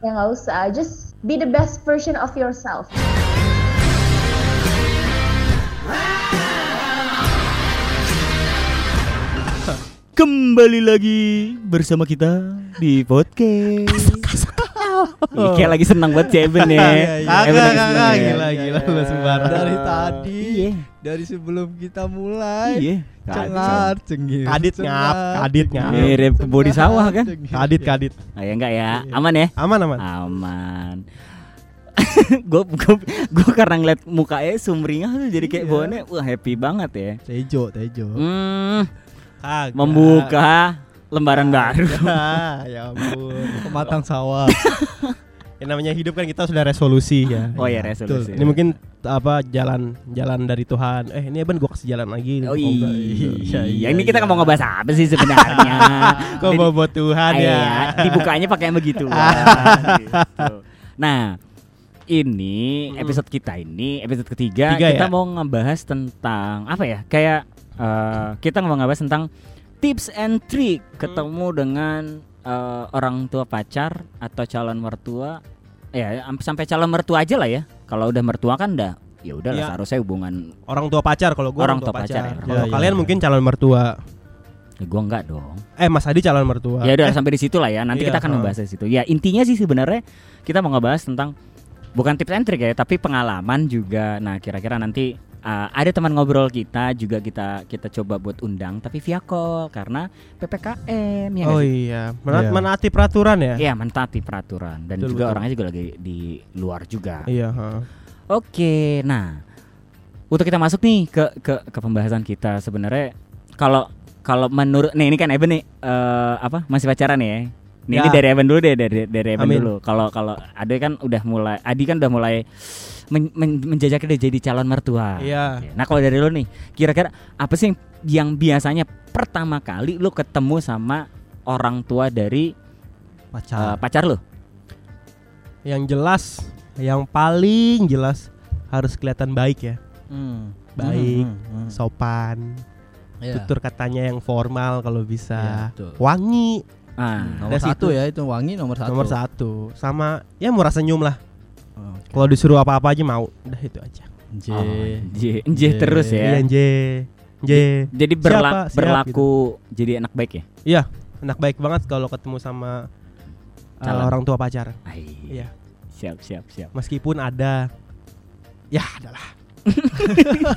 Ya nggak usah, just be the best version of yourself. Kembali lagi bersama kita di podcast. Ih, kayak lagi senang banget si Eben ya. Iya, iya. Eben Kagak, lagi kagak, senang gila, gila, lu sembarang. Dari tadi, Iya. Dari sebelum kita mulai, Iya. cengar cengir. Kadit ngap, kadit ngap. Mirip bodi sawah kan? Kadit, kadit. Ah, ya enggak ya? Aman ya? Aman, aman. Aman. gue gue gue karena ngeliat mukanya sumringah tuh jadi kayak Iya. bawaannya wah happy banget ya. Tejo, Tejo. Hmm, membuka lembaran baru. Ah, ya ampun. Pematang sawah. Yang namanya hidup kan kita sudah resolusi ya. Oh ya Betul. resolusi. Ini mungkin apa jalan jalan dari Tuhan. Eh ini Eben gua kasih jalan lagi. Oh Semoga. iya, iya, ini kita iya. mau ngebahas apa sih sebenarnya? Kok mau buat Tuhan ya? Iya, dibukanya pakai yang begitu. Nah, ini episode kita ini episode ketiga Tiga kita ya? mau ngebahas tentang apa ya? Kayak eh, kita mau ngebahas tentang tips and trick ketemu dengan eh, orang tua pacar atau calon mertua. Ya, am- sampai calon mertua aja lah ya. Kalau udah mertua kan udah ya udah lah Iya. seharusnya hubungan Orang tua pacar kalau gua Orang orang, tua tua pacar pacar. ya. Kalau Iya, kalian iya. mungkin calon mertua. ya gua enggak dong. Eh Mas Adi calon mertua. Ya udah sampai di situ lah ya. Nanti Iya, kita akan ha. membahas di situ. Ya intinya sih sebenarnya kita mau ngebahas tentang bukan tips and trick ya, tapi pengalaman juga. Nah kira-kira nanti uh, ada teman ngobrol kita juga kita kita coba buat undang, tapi via call karena ppkm ya. Oh iya, Menat- Iya. menaati peraturan ya. Iya mentaati peraturan dan Betul, juga betul. orangnya juga lagi di luar juga. Iya, ha. Oke, nah untuk kita masuk nih ke ke, ke pembahasan kita sebenarnya kalau kalau menurut nih ini kan Eben nih eh, apa masih pacaran ya? Nih, Ini Ya. dari Eben dulu deh dari dari Eben Amin. dulu. Kalau kalau Ade kan udah mulai Adi kan udah mulai men, men- menjajaki udah jadi calon mertua. Iya. Nah kalau dari lu nih kira-kira apa sih yang, yang biasanya pertama kali lu ketemu sama orang tua dari Pacar. pacar lu? Yang jelas, yang paling jelas harus kelihatan baik ya. Hmm. Baik, Hmm, hmm, hmm. sopan, Iya. tutur katanya yang formal kalau Iya, bisa. betul. Wangi Ah, Nomor Dari satu situ. ya itu wangi nomor satu. nomor satu. Sama ya murah senyum lah. Oh, Kalau disuruh apa-apa aja mau. Udah itu aja. J. Oh, J, J terus ya. Iya, J. J. Jadi berla- Siapa? Siap, berlaku jadi anak baik ya? Iya, enak baik banget kalau ketemu sama uh, orang tua pacar. Ai, Iya. Siap siap siap. Meskipun ada ya adalah.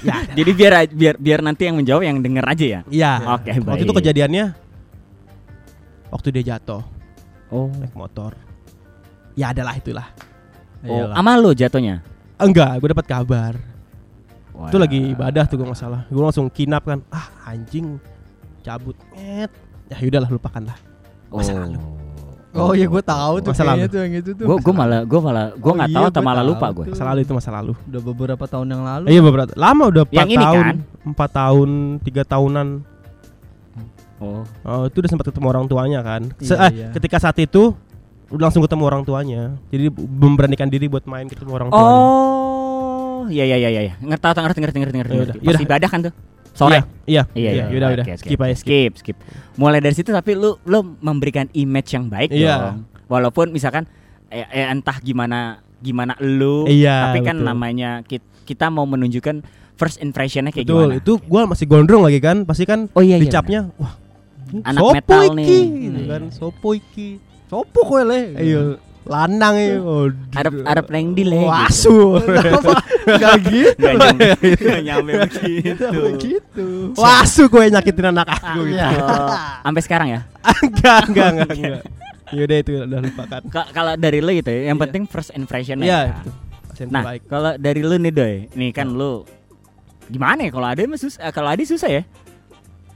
Ya. Jadi biar biar biar nanti yang menjawab yang denger aja ya. Iya. Oke, baik. Waktu itu kejadiannya waktu dia jatuh Oh. naik motor. Ya adalah itulah. Oh, Iyalah. ama lo jatuhnya. Enggak, gue dapat kabar. Itu Wah. lagi ibadah tuh gue nggak salah. Gue langsung kinap kan. Ah anjing, cabut. Net. Ya udahlah lupakan lah. Masa lalu. Oh iya gue tahu tuh Masa kayaknya lalu. tuh yang itu tuh. Gue gue malah gue malah gue Oh nggak iya, tahu atau malah lupa gue. Masa lalu itu masa lalu. Udah beberapa tahun yang lalu. Iya beberapa lama udah 4 Yang ini tahun, kan? empat tahun, tiga tahunan. Oh. Oh, itu udah sempat ketemu orang tuanya kan. Se- Iya, eh, iya. Ketika saat itu langsung ketemu orang tuanya. Jadi memberanikan diri buat main ketemu orang tuanya. Oh, iya iya iya iya. Ngerti tahu ngerti ngerti ngerti ngerti. Ya ngerti. udah, Pas yaudah. ibadah kan tuh. Sore. Iya, Iya iya. Iya. udah. Oke, oke, skip skip. skip skip. Mulai dari situ tapi lu lu memberikan image yang baik Iya. dong. Walaupun misalkan eh, eh, entah gimana gimana lu, Iya, tapi kan betul. namanya kita, kita mau menunjukkan first impressionnya kayak Betul, gimana. itu gua masih gondrong lagi kan. Pasti kan Oh iya iya. dicapnya wah ini Anak sopo metal iki, nih. gitu Iya. kan. Sopo iki. Sopo kowe le. Ayo lanang ya. Oh, Arab Arab neng di le. Wasu. Enggak gitu. Nggak nyampe, begitu. Begitu. Wasu gue nyakitin anak aku gitu. Oh, Sampai sekarang ya. enggak, enggak, enggak, enggak. Yaudah itu udah lupakan. Ka- Kalau dari lu gitu ya, yang Iya. penting first impression Iya, ya. Nah, kalau dari lu nih Doy, nih kan lu gimana ya kalau ada mah sus eh, kalau ada susah ya.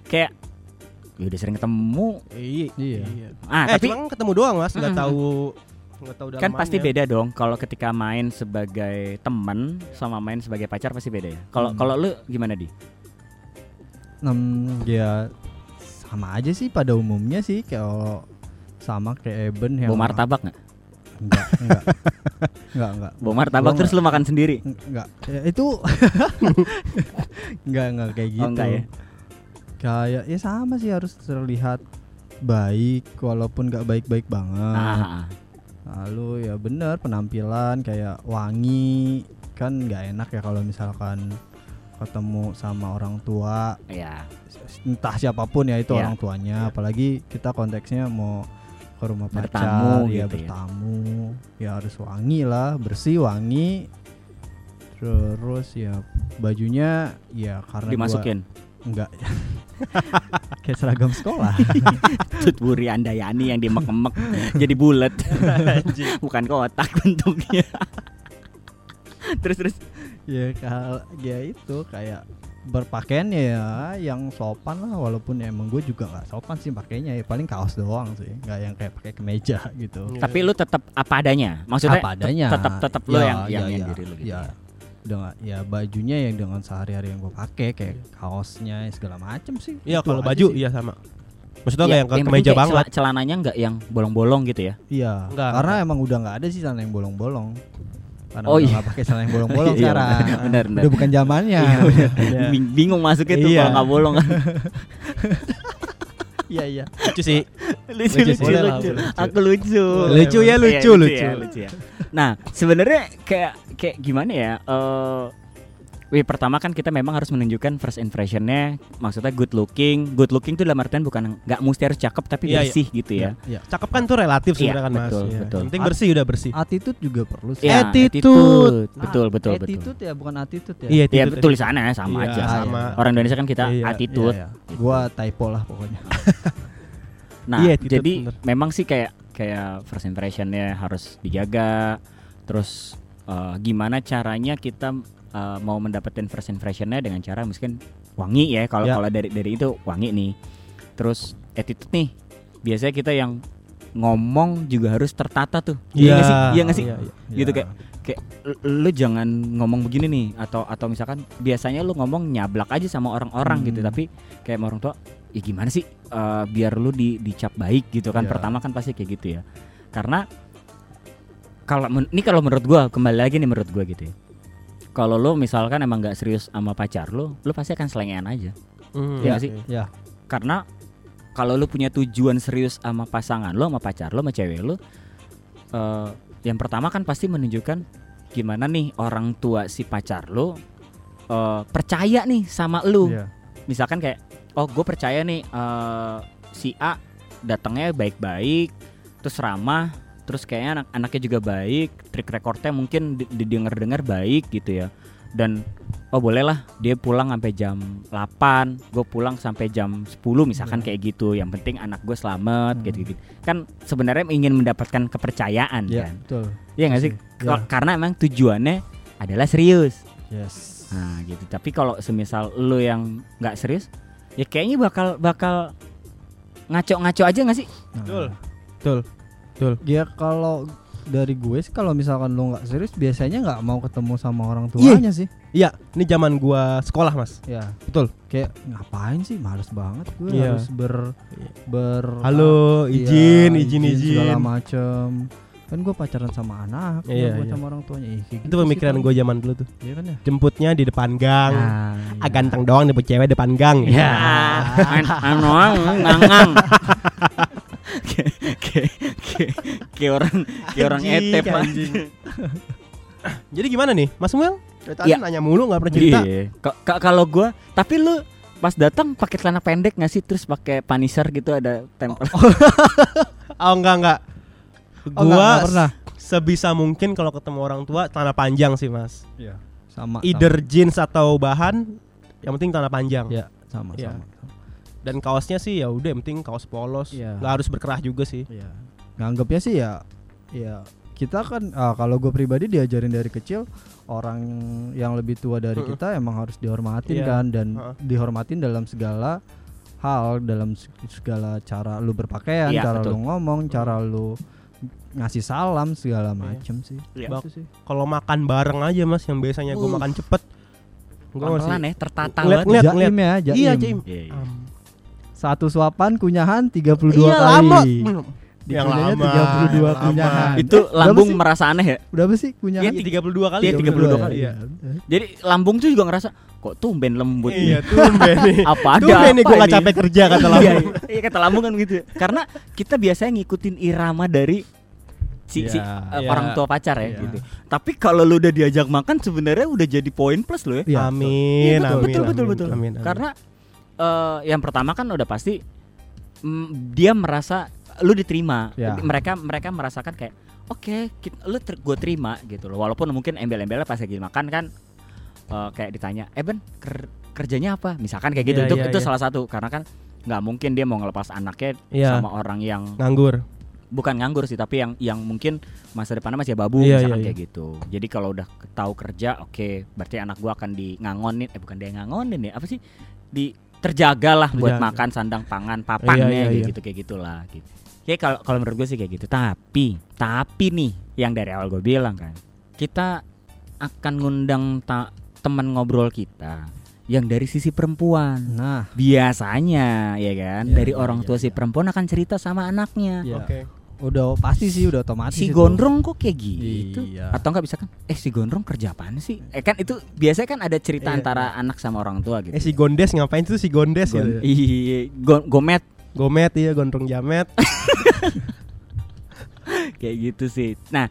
Kayak ya udah sering ketemu. Iya. Iya. Ah, eh, tapi cuma ketemu doang, Mas. Enggak Mm-mm. tahu enggak tahu kan pasti beda dong kalau ketika main sebagai teman sama main sebagai pacar pasti beda ya. Kalau Hmm. kalau lu gimana di? Hmm, ya sama aja sih pada umumnya sih kalau sama kayak Eben yang Bawa martabak nggak? Enggak, enggak. enggak, enggak. Bawa martabak terus lu makan sendiri. Enggak. Ya, itu enggak, enggak kayak gitu. Oh, enggak ya? Kayak ya sama sih harus terlihat baik walaupun enggak baik-baik banget. Ah, ah, ah. bener penampilan kayak wangi kan nggak enak ya kalau misalkan ketemu sama orang tua ya entah siapa pun ya itu Iya. orang tuanya apalagi kita konteksnya mau ke rumah Bertamu pacar ya gitu ya. bertamu ya harus wangi lah bersih wangi terus ya bajunya ya karena gua- dimasukin enggak kayak seragam sekolah. Tutburi Andayani yang dimek-mek jadi bulat bukan kotak bentuknya. Terus terus. Ya kal ya itu kayak berpakaian ya yang sopan lah walaupun ya emang gue juga nggak sopan sih pakainya ya paling kaos doang sih nggak yang kayak pakai kemeja gitu. Tapi lu tetap apa adanya? Maksudnya apa adanya. tetap tetap lu Ya, yang ya, yang, yang ya, diri lu gitu ya dengan ya bajunya yang dengan sehari-hari yang gue pakai kayak kaosnya segala macem sih Iya Itu kalau baju iya sama. Maksudnya Iya, nggak yang ke yang kemeja penting kayak banget. cela- celananya nggak yang bolong-bolong gitu ya iya Enggak, karena enggak. emang udah nggak ada sih celana yang bolong-bolong karena Oh, udah iya. nggak pakai celana yang bolong-bolong Iya, sekarang benar, benar. udah bukan zamannya Iya. Bing- bingung masuknya tuh Iya. kalau nggak bolong kan iya iya Lucu sih. lucu Lucu lucu, lucu. aku lucu Lucu ya, Iya, lucu, lucu. ya, lucu ya. nah sebenarnya kayak kayak gimana ya eh Wih, pertama kan kita memang harus menunjukkan first impressionnya maksudnya good looking good looking tuh dalam artian bukan nggak mesti harus cakep tapi Iya, iya. bersih gitu ya Iya. Cakep kan tuh relatif Iya, sebenarnya kan Mas. betul, Iya. betul. Yang penting bersih udah bersih. attitude juga perlu sih Ya, Attitude. betul betul betul attitude ya bukan attitude ya Iya, ya attitude. tulisannya sama Iya, aja sama. orang Indonesia kan kita Iya, attitude Iya, iya. gua typo lah pokoknya Nah, Iya, attitude jadi bener. memang sih kayak kayak first impressionnya harus dijaga. Terus eh, gimana caranya kita eh, mau mendapatkan first impressionnya dengan cara mungkin wangi ya. Kalau Ya. kalau dari dari itu wangi nih. Terus attitude nih. Biasanya kita yang ngomong juga harus tertata tuh. Iya nggak sih? Iya nggak sih? Iya, iya. Gitu Ya. kayak kayak lu jangan ngomong begini nih atau atau misalkan biasanya lu ngomong nyablak aja sama orang-orang Hmm. gitu tapi kayak sama orang tua ya gimana sih eh, biar lu di dicap baik gitu kan Iya. pertama kan pasti kayak gitu ya karena kalau ini kalau menurut gua kembali lagi nih menurut gua gitu ya kalau lu misalkan emang nggak serius sama pacar lu lu pasti akan selengean aja Iya oke. sih? ya karena kalau lu punya tujuan serius sama pasangan lu sama pacar lu sama cewek lu eh, yang pertama kan pasti menunjukkan gimana nih orang tua si pacar lu eh, percaya nih sama lu Iya. misalkan kayak oh gue percaya nih eh, si A datangnya baik-baik terus ramah terus kayaknya anak anaknya juga baik trik recordnya mungkin di- didengar-dengar baik gitu ya dan oh bolehlah dia pulang sampai jam 8 gue pulang sampai jam 10 misalkan Iya. kayak gitu yang penting anak gue selamat Hmm. gitu gitu kan sebenarnya ingin mendapatkan kepercayaan ya kan betul Iya nggak sih Ya. Kal- karena emang tujuannya adalah serius yes Nah gitu. Tapi kalau semisal lu yang nggak serius, ya kayaknya bakal bakal ngaco-ngaco aja nggak sih? Nah, Betul. Betul. ya kalau dari gue sih kalau misalkan lo nggak serius biasanya nggak mau ketemu sama orang tuanya sih Iya, ini zaman gua sekolah, Mas. ya Betul. kayak ngapain sih males banget gue Iya. harus ber ber Halo, Iya, izin, izin, izin. segala macem kan gue pacaran sama anak Iya, bukan iya. sama orang tuanya Ih, kayak Itu gitu pemikiran gue zaman dulu tuh. Iya kan ya Jemputnya di depan gang. Nah, Ah, ganteng doang jemput cewek depan gang. ya, an anu ngangang. Kayak kayak orang kayak orang etep anjing. Jadi gimana nih, Mas Samuel? Dari Tadi Iya. nanya mulu nggak pernah cerita. Iya. Ka- ka- Kalau gua, tapi lu pas datang pakai celana pendek nggak sih terus pakai punisher gitu ada tempel Oh enggak enggak. Oh, nggak, Gua nggak pernah sebisa mungkin kalau ketemu orang tua celana panjang sih, Mas. Iya. sama Either jeans atau bahan, yang penting celana panjang. sama. ya sama Iya. sama Dan kaosnya sih ya udah yang penting kaos polos. Iya. Nggak harus berkerah juga sih. Iya. Nganggapnya sih ya ya kita kan ah, kalau gue pribadi diajarin dari kecil orang yang lebih tua dari Mm-mm. kita emang harus dihormatin Iya. kan dan Heeh. dihormatin dalam segala hal dalam se- segala cara lu berpakaian, Iya, cara betul. lu ngomong, cara lu ngasih salam segala Iya. macem sih. Iya. Itu sih. Kalau makan bareng aja, Mas, yang biasanya gue Uh. makan cepet. Gua pelan ya tertata Ngeliat- ngeliat- Jaim ya, jaim. Iya, Jaim. Iya, iya. Um, Satu suapan kunyahan 32 iya, kali. lama. Yang lama, 32 yang kunyahan. lama. Itu berapa lambung sih? merasa aneh ya. Udah apa sih kunyahan? Iya, 32 kali. Iya, 32 kali. Iya. Jadi lambung tuh juga ngerasa kok tumben lembut Iya, nih. tumben nih. Apa ada Tumben nih apa gue gak ini? capek kerja kata Iya, lambung. iya kata lambung kan gitu. Karena kita biasanya ngikutin irama dari si, si Iya. eh, Iya. orang tua pacar ya Iya. gitu. Tapi kalau lu udah diajak makan sebenarnya udah jadi poin plus lo ya. Iya, amin, Iya, betul, amin, betul, betul, amin, betul. amin, amin. Karena eh, yang pertama kan udah pasti mm, dia merasa lu diterima. Ya. Mereka mereka merasakan kayak oke, kit- lu ter- gue terima gitu loh. Walaupun mungkin embel-embelnya pas lagi makan kan eh, kayak ditanya, "Eh Ben, ker- kerjanya apa?" Misalkan kayak gitu. Iya, itu iya, itu iya. salah satu karena kan nggak mungkin dia mau ngelepas anaknya Iya. sama orang yang nganggur. bukan nganggur sih tapi yang yang mungkin masa depannya masih babu Iya, misalkan iya, kayak gitu jadi kalau udah tahu kerja oke berarti anak gua akan di ngangonin eh bukan dia ngangonin ya apa sih di terjaga lah buat Terjaga. makan sandang pangan papannya Iya, iya, kayak iya. gitu kayak gitulah gitu Kayak kalau kalau menurut gue sih kayak gitu tapi tapi nih yang dari awal gue bilang kan kita akan ngundang ta- teman ngobrol kita yang dari sisi perempuan Nah, biasanya ya kan Iya, dari iya, orang iya, tua si iya. perempuan akan cerita sama anaknya ya. Oke. Udah pasti sih udah otomatis si itu. gondrong kok kayak gitu Iya. atau enggak bisa kan eh si gondrong kerja apaan sih eh kan itu biasanya kan ada cerita Iya, antara anak sama orang tua gitu Eh si Gondes ngapain tuh si Gondes Gon- gitu. iya go- gomet Gomet iya, gondrong jamet. kayak gitu sih nah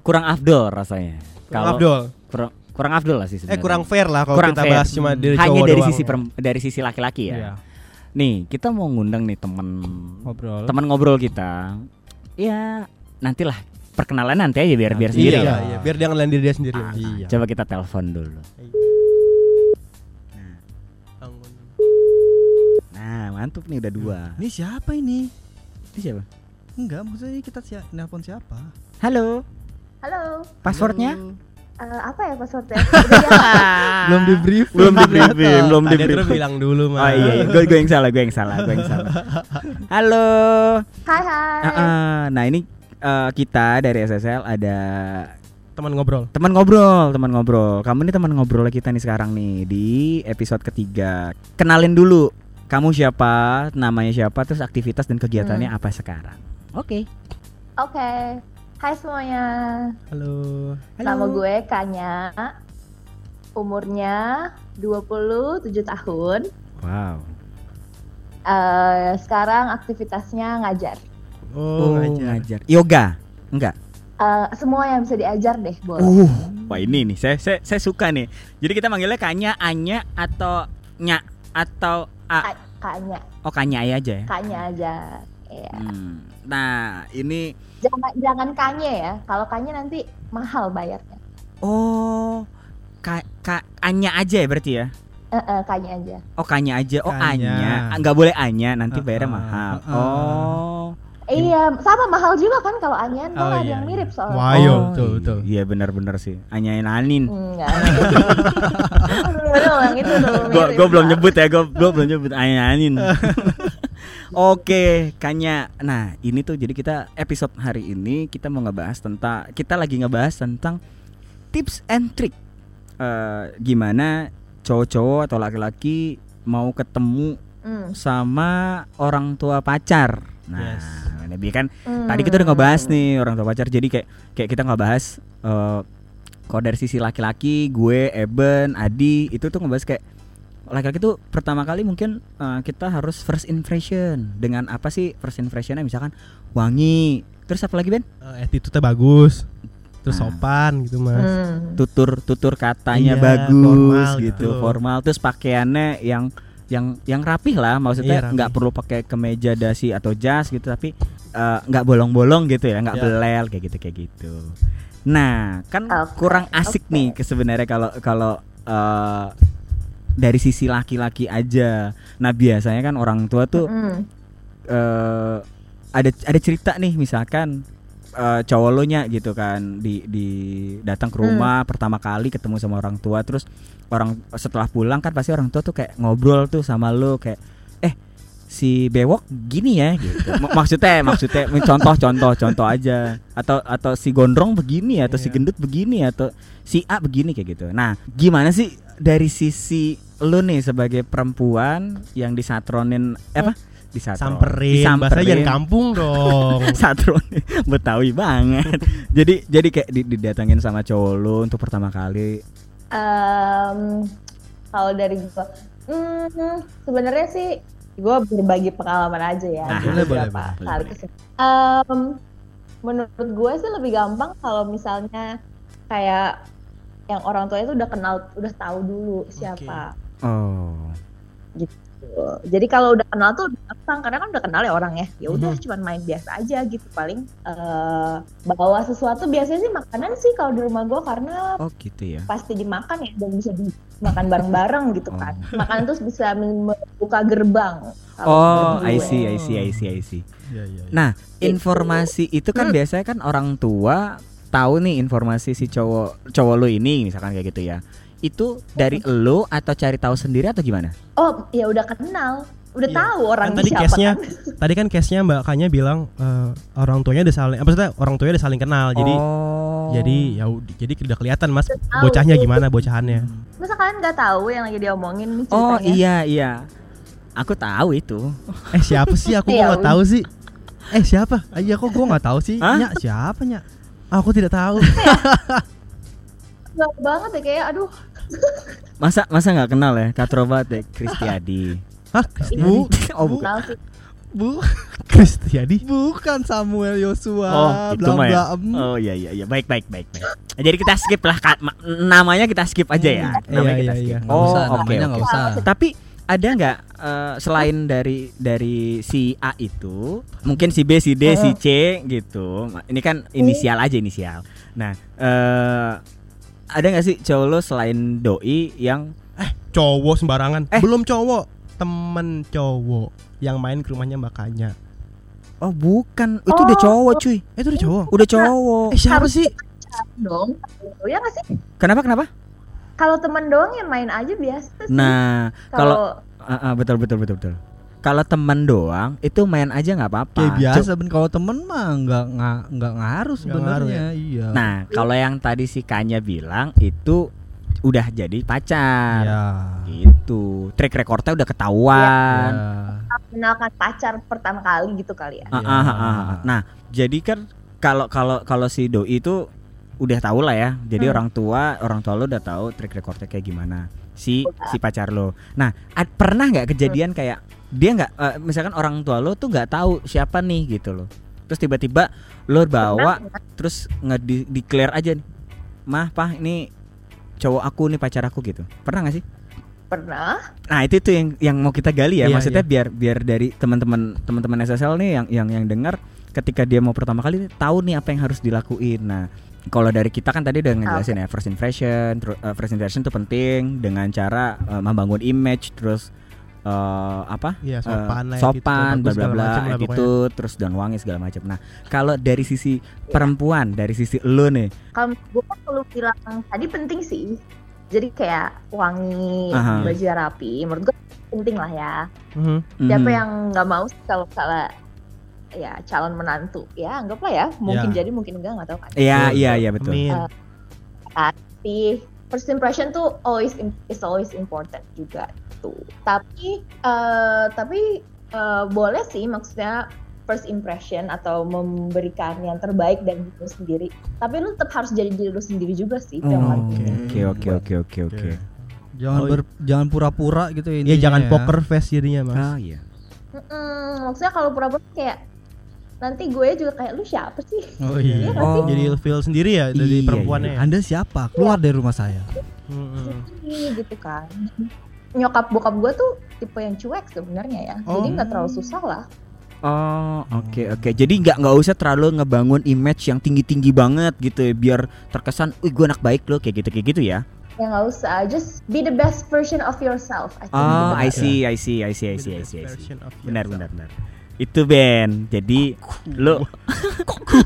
kurang afdol rasanya Kurang Kalau- Abdul. kurang kurang afdol lah sih Eh sebenarnya kurang fair lah kalau Kurang kita fair. bahas cuma dari hanya cowok dari doang. sisi perem- dari sisi laki-laki ya Iya. Nih kita mau ngundang nih temen ngobrol teman ngobrol kita ya nantilah perkenalan nanti aja biar biar Nanti, sendiri Iya, lah. iya, biar dia ngelain diri dia sendiri. Ah, Iya. Coba kita telepon dulu. Nah, mantap nih udah dua. ini siapa ini Ini siapa? enggak maksudnya kita siapa nelpon siapa Halo, Halo. passwordnya? Halo. Eh, apa ya passwordnya? Belum di brief belum di briefing, belum di briefing. bilang dulu Oh mah. iya, iya. gue gue yang salah, gue yang salah, gue yang salah. Halo. Hai hai. Ah, ah. nah ini eh, kita dari SSL ada Teman ngobrol. teman ngobrol, teman ngobrol. Kamu nih teman ngobrol kita nih sekarang nih di episode ketiga. Kenalin dulu, kamu siapa, namanya siapa, terus aktivitas dan kegiatannya apa sekarang? Oke. Oke. Hai semuanya. Halo. Nama gue Kanya. Umurnya 27 tahun. Wow. Eh, sekarang aktivitasnya ngajar. Oh, ngajar. Yoga? Enggak. Eh, semua yang bisa diajar deh, boleh. Uh, wah ini nih, saya saya, saya suka nih. Jadi kita manggilnya Kanya, Anya atau Nya atau A. Ka- Kanya, Oh Kanya aja ya. Kanya aja. Iya. Hmm. Nah ini Jangan jangan Kanya ya. Kalau Kanya nanti mahal bayarnya. oh ka, ka, Anya aja ya berarti ya. Eh, eh, Kanya aja. Oh Kanya aja. Oh Kanya. Anya. Nggak boleh Anya nanti bayarnya Uh-uh, mahal. uh-uh. Oh. Iya, sama mahal juga kan kalau Anyan kan Oh, ada iya, yang iya. mirip soalnya. Wah, Oh, betul, betul. Iya benar-benar sih. Anyain Anin. Enggak. Belum yang itu tuh. Gua, belum nyebut ya, gua, gua belum nyebut Anin. Oke, Kanya. Nah, ini tuh jadi kita episode hari ini kita mau ngebahas tentang kita lagi ngebahas tentang tips and trick. Eh, gimana cowok-cowok atau laki-laki mau ketemu Hmm, sama orang tua pacar. Nah, Yes. ini kan hmm. tadi kita udah ngebahas nih orang tua pacar. Jadi kayak kayak kita ngebahas eh kalau dari sisi laki-laki, gue, Eben, Adi itu tuh ngebahas kayak laki-laki tuh pertama kali mungkin eh, kita harus first impression dengan apa sih first impressionnya misalkan wangi, terus apa lagi Ben? Eh, attitude-nya bagus. Terus Ah. sopan gitu, Mas. Hmm. Tutur tutur katanya Iya, bagus formal gitu, gitu. formal. Terus pakaiannya yang yang yang rapih lah, maksudnya Iya, nggak perlu pakai kemeja dasi atau jas gitu, tapi eh, nggak bolong-bolong gitu ya, nggak Iya. belel kayak gitu kayak gitu. Nah, kan Oke, kurang asik oke. nih ke sebenarnya kalau kalau eh, dari sisi laki-laki aja. Nah, biasanya kan orang tua tuh Hmm. eh ada ada cerita nih misalkan eh, cowok lo nya gitu kan di di datang ke rumah pertama kali ketemu sama orang tua terus orang setelah pulang kan pasti orang tua tuh kayak ngobrol tuh sama lo kayak eh si bewok gini ya gitu maksudnya maksudnya contoh contoh contoh aja atau atau si gondrong begini atau si Iya. gendut begini atau si A begini kayak gitu nah gimana sih dari sisi lu nih sebagai perempuan yang disatronin eh, apa disatron Samperin, bahasa jangan kampung dong. Satron Betawi banget. jadi jadi kayak di- didatangin sama cowok lu untuk pertama kali. Em, kalau dari gua, hmm, sebenarnya sih gua berbagi pengalaman aja ya. Ah, di boleh, boleh, kali boleh. Em, menurut gue sih lebih gampang kalau misalnya kayak yang orang tuanya itu udah kenal, udah tahu dulu siapa. Oh. Gitu. Jadi kalau udah kenal tuh gampang karena kan udah kenal ya orang ya. Ya udah Mhm. cuman main biasa aja gitu paling eh, bawa sesuatu biasanya sih makanan sih kalau di rumah gue karena Oh gitu ya. pasti dimakan ya dan bisa dimakan bareng-bareng gitu kan. Oh. Makanan terus bisa membuka gerbang. Oh, I see, I see, I see, I see. Iya, iya, iya. Nah, informasi itu kan biasanya kan orang tua tahu nih informasi si cowok cowok lo ini misalkan kayak gitu ya. Itu dari lo atau cari tahu sendiri atau gimana? Oh, ya udah kenal. Udah Iya. tahu orang Kan tadi siapa case-nya kan. Tadi kan case-nya Mbak Kanya bilang eh, orang tuanya udah saling apa maksudnya orang tuanya udah saling kenal. Jadi oh. jadi ya ud- jadi udah kelihatan Mas Udah tahu. bocahnya gimana bocahannya. Masa kalian nggak tahu yang lagi diomongin nih Oh iya iya. Aku tahu itu. Eh siapa sih aku Ya nggak tahu sih. Eh siapa? Ah, Iya kok gue nggak tahu sih. Hah? Nyak siapa nyak? Aku tidak tahu. Gak banget ya kayak aduh Masa masa nggak kenal ya Katrobat ya Kristiadi. Hah? Bu, oh bukan. kenal sih. bu, Kristiadi. bukan Samuel Yosua. Oh, itu bla mah ya. Oh iya iya iya baik baik baik baik. Jadi kita skip lah namanya kita skip aja ya. Hmm, Namanya iya, kita iya, skip. iya. Nggak Oh oke nggak usah. Tapi ada nggak eh, selain dari dari si A itu, mungkin si B, si D, si C gitu. Ini kan inisial aja inisial. Nah, eh ada nggak sih cowok lo selain doi yang Cowok sembarangan. Eh. Belum cowok, temen cowok yang main ke rumahnya Mbak Kanya. oh bukan, itu udah Oh. cowok cuy. Eh, itu udah cowok. Udah cowok. Eh siapa Harus sih? dong. Ya nggak sih? Kenapa kenapa? Kalau temen doang ya main aja biasa sih. Nah, kalau Ah, ah, betul betul betul betul. Kalau teman doang itu main aja nggak apa-apa. Kayak Cu- biasa ben kalau temen mah nggak nggak nggak ngaruh sebenarnya. Iya. Nah, kalau yang tadi si Kanya bilang itu udah jadi pacar. ya. Gitu. Track recordnya udah ketahuan. Ya. kenalkan pacar pertama kali gitu kali ya. Ah, ah, ah, ah. Nah, jadi kan kalau kalau kalau si doi itu udah tahu lah ya. Jadi Hmm. orang tua orang tua lo udah tahu track recordnya kayak gimana si si pacar lo. Nah, ad- pernah nggak kejadian kayak dia nggak eh, misalkan orang tua lo tuh nggak tahu siapa nih gitu loh. Terus tiba-tiba lo bawa Pernah, terus nge declare aja nih. Mah, pah ini cowok aku nih pacar aku gitu. Pernah nggak sih? pernah. Nah itu tuh yang yang mau kita gali ya, Iya, maksudnya iya. biar biar dari teman-teman teman-teman SSL nih yang yang yang dengar ketika dia mau pertama kali tahu nih apa yang harus dilakuin. Nah kalau dari kita kan tadi udah ngejelasin ya first impression, terus eh, first impression tuh penting dengan cara eh, membangun image terus eh, apa Iya, Eh, sopan lah sopan gitu, bla bla segala bla gitu terus dan wangi segala macam. Nah kalau dari sisi perempuan dari sisi lo nih, Kalau gue kan kalau bilang tadi penting sih. Jadi kayak wangi, Aha. baju rapi. Menurut gue penting lah ya. Mhm. Siapa mhm. yang nggak mau sih kalau misalnya ya calon menantu ya anggaplah ya mungkin Ya. jadi mungkin enggak nggak tahu kan Iya iya betul. iya betul. Eh, tapi first impression tuh always is always important juga tuh tapi eh, tapi eh, boleh sih maksudnya first impression atau memberikan yang terbaik dari diri sendiri tapi lu tetap harus jadi diri lu sendiri juga sih Oh, Oke oke oke oke oke oke. Jangan Oh, ber, jangan pura-pura gitu Ya intinya jangan ya. poker face jadinya, Mas. Ah iya. Mm-mm, maksudnya kalau pura-pura kayak nanti gue juga kayak lu siapa sih Oh iya. Iya kan? Oh. Jadi feel sendiri ya dari Iya, perempuannya. ya? Anda siapa? Keluar dari rumah saya. Iya gitu kan nyokap bokap gue tuh tipe yang cuek sebenarnya ya jadi Oh. nggak terlalu susah lah Oh oke oke jadi nggak nggak usah terlalu ngebangun image yang tinggi tinggi banget gitu ya biar terkesan, wih gue anak baik loh kayak gitu kayak gitu ya. ya nggak usah just be the best version of yourself I think Oh I see I see I see I see I Be the see, I best see. version of Benar yourself. benar benar. Itu Ben. Jadi lu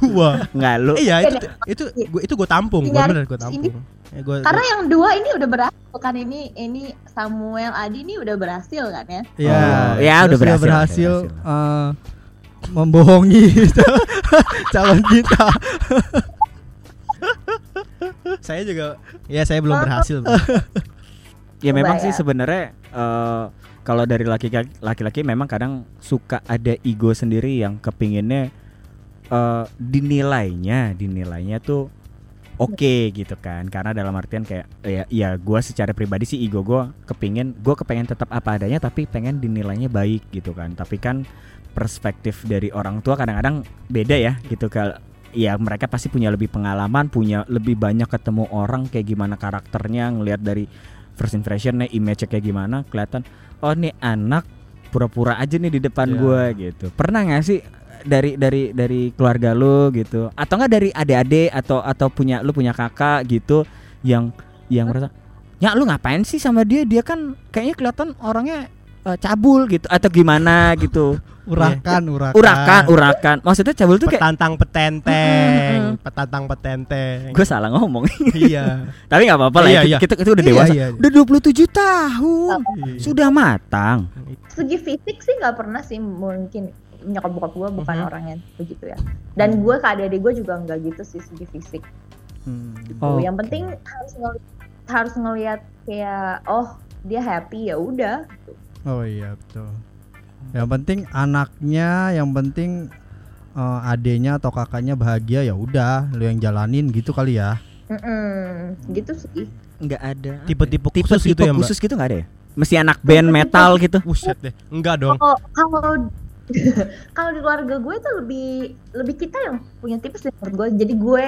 Gua. nggak lu Iya itu itu gua itu gua tampung, gua bener gua tampung. Ya, gua, karena yang dua ini udah berhasil kan ini ini Samuel Adi ini udah berhasil kan ya Ya, Oh, ya, udah berhasil, berhasil, udah berhasil. eh, membohongi calon kita. saya juga ya saya belum berhasil. Bang. ya memang Coba sih ya. sebenarnya eh, kalau dari laki-laki memang kadang suka ada ego sendiri yang kepinginnya eh, dinilainya dinilainya tuh oke gitu kan. Karena dalam artian kayak ya ya gue secara pribadi sih ego gue kepingin gue kepengen tetap apa adanya tapi pengen dinilainya baik gitu kan. Tapi kan perspektif dari orang tua kadang-kadang beda ya gitu kalau ya mereka pasti punya lebih pengalaman, punya lebih banyak ketemu orang kayak gimana karakternya, ngelihat dari first impressionnya, image kayak gimana, kelihatan oh nih anak pura-pura aja nih di depan Iya. gua gitu. Pernah nggak sih dari dari dari keluarga lu gitu atau enggak dari adik-adik atau atau punya lu punya kakak gitu yang yang merasa ya lu ngapain sih sama dia dia kan kayaknya kelihatan orangnya eh, cabul gitu atau gimana gitu urakan urakan urakan urakan maksudnya cabul tuh kayak Petantang petenteng, Mm-mm. petantang petenteng. gue salah ngomong iya. tapi nggak apa-apa lah ya Iya, iya. kita, kita udah Iya, dewasa iya. udah 27 tahun Iya. sudah matang Segi fisik sih nggak pernah sih mungkin nyokap bokap gue bukan Mhm. orang yang begitu ya. Dan gue ke adik-adik gue juga nggak gitu sih segi fisik. Hmm. Gitu. Oh, Yang penting harus ngeliat, harus ngelihat kayak oh dia happy ya udah. oh iya betul yang penting anaknya yang penting eh, adenya atau kakaknya bahagia ya udah lu yang jalanin gitu kali ya Mm-mm, gitu sih. nggak ada Tipe-tipe tipe khusus gitu ya, Mbak? khusus gitu nggak ada ya mesti anak band metal gitu Buset deh. Enggak dong. Kalau kalau kalau di keluarga gue tuh lebih lebih kita yang punya tipe sih menurut gue. Jadi gue